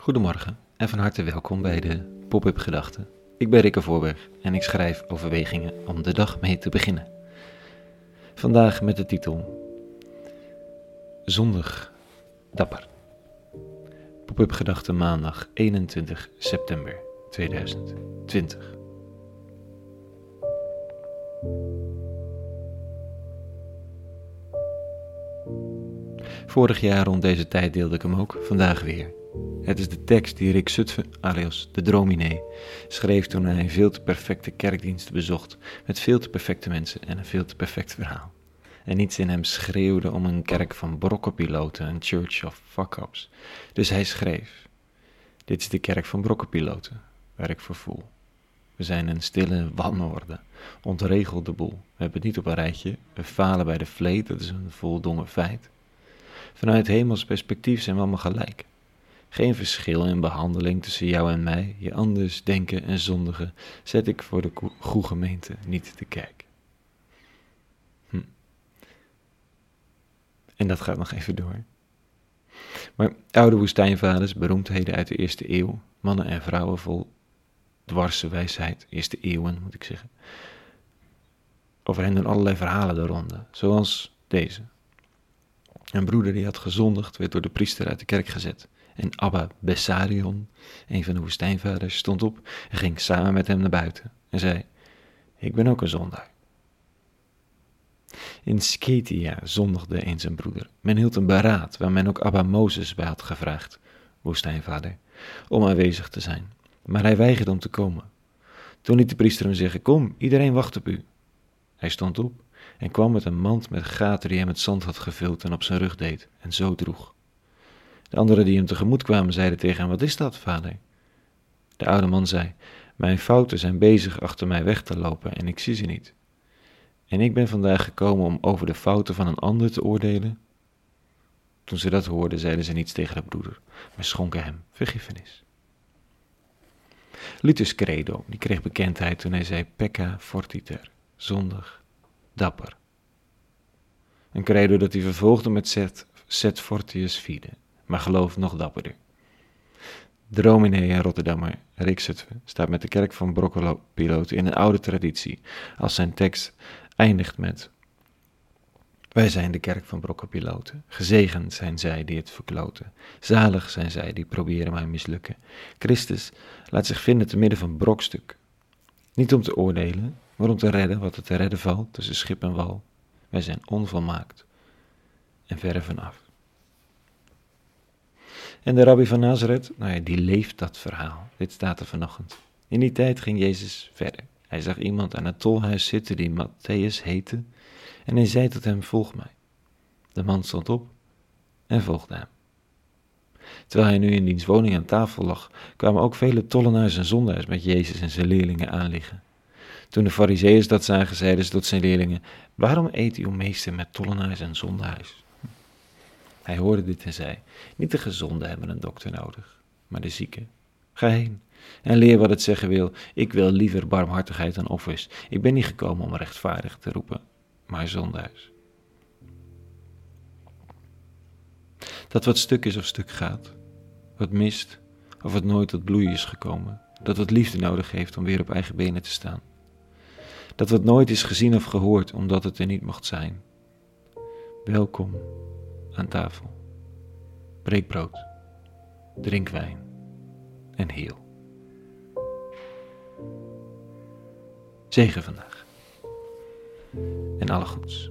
Goedemorgen en van harte welkom bij de Pop-up Gedachten. Ik ben Rikke Voorberg en ik schrijf overwegingen om de dag mee te beginnen. Vandaag met de titel Zondig Dapper. Pop-up Gedachten maandag 21 september 2020. Vorig jaar rond deze tijd deelde ik hem ook, vandaag weer. Het is de tekst die Rick Zutphen, alias de Drominee, schreef toen hij veel te perfecte kerkdienst bezocht, met veel te perfecte mensen en een veel te perfect verhaal. En niets in hem schreeuwde om een kerk van brokkenpiloten, een church of fuck-ups. Dus hij schreef, dit is de kerk van brokkenpiloten, waar ik voor voel. We zijn een stille wanorde, ontregelde boel. We hebben het niet op een rijtje, we falen bij de vleet, dat is een voldongen feit. Vanuit hemels perspectief zijn we allemaal gelijk. Geen verschil in behandeling tussen jou en mij, je anders denken en zondigen, zet ik voor de goede gemeente niet te kijken. Hm. En dat gaat nog even door. Maar oude woestijnvaders, beroemdheden uit de eerste eeuw, mannen en vrouwen vol dwarse wijsheid, eerste eeuwen moet ik zeggen. Over hen doen allerlei verhalen de ronde, zoals deze. Een broeder die had gezondigd, werd door de priester uit de kerk gezet. En Abba Bessarion, een van de woestijnvaders, stond op en ging samen met hem naar buiten en zei: Ik ben ook een zondaar. In Sketia zondigde een broeder. Men hield een beraad waar men ook Abba Mozes bij had gevraagd, woestijnvader, om aanwezig te zijn. Maar hij weigerde om te komen. Toen liet de priester hem zeggen: Kom, iedereen wacht op u. Hij stond op en kwam met een mand met gaten die hij met zand had gevuld en op zijn rug deed en zo droeg. De anderen die hem tegemoet kwamen zeiden tegen hem, wat is dat, vader? De oude man zei, mijn fouten zijn bezig achter mij weg te lopen en ik zie ze niet. En ik ben vandaag gekomen om over de fouten van een ander te oordelen. Toen ze dat hoorden, zeiden ze niets tegen de broeder, maar schonken hem vergiffenis. Luthers credo, die kreeg bekendheid toen hij zei pecca fortiter, zondig, dapper. Een credo dat hij vervolgde met set, set fortius fide, maar geloof nog dapperder. De Rominee en Rotterdammer Rick Zutphen staat met de kerk van Brokkelpiloten in een oude traditie, als zijn tekst eindigt met wij zijn de kerk van brokkenpiloten. Gezegend zijn zij die het verkloten. Zalig zijn zij die proberen mij mislukken. Christus laat zich vinden te midden van brokstuk. Niet om te oordelen, maar om te redden wat er te redden valt tussen schip en wal. Wij zijn onvolmaakt en verre vanaf. En de rabbi van Nazareth, nou ja, die leeft dat verhaal. Dit staat er vanochtend. In die tijd ging Jezus verder. Hij zag iemand aan het tolhuis zitten die Matthäus heette en hij zei tot hem, volg mij. De man stond op en volgde hem. Terwijl hij nu in diens woning aan tafel lag, kwamen ook vele tollenaars en zondaars met Jezus en zijn leerlingen aanliggen. Toen de fariseeërs dat zagen, zeiden ze tot zijn leerlingen, waarom eet uw meester met tollenaars en zondaars? Hij hoorde dit en zei, niet de gezonden hebben een dokter nodig, maar de zieken. Ga heen en leer wat het zeggen wil, ik wil liever barmhartigheid dan offers. Ik ben niet gekomen om rechtvaardig te roepen, maar zondaars. Dat wat stuk is of stuk gaat, wat mist of wat nooit tot bloei is gekomen, dat wat liefde nodig heeft om weer op eigen benen te staan. Dat wat nooit is gezien of gehoord omdat het er niet mocht zijn. Welkom aan tafel. Breek brood, drink wijn en heel. Zegen vandaag en alle goeds.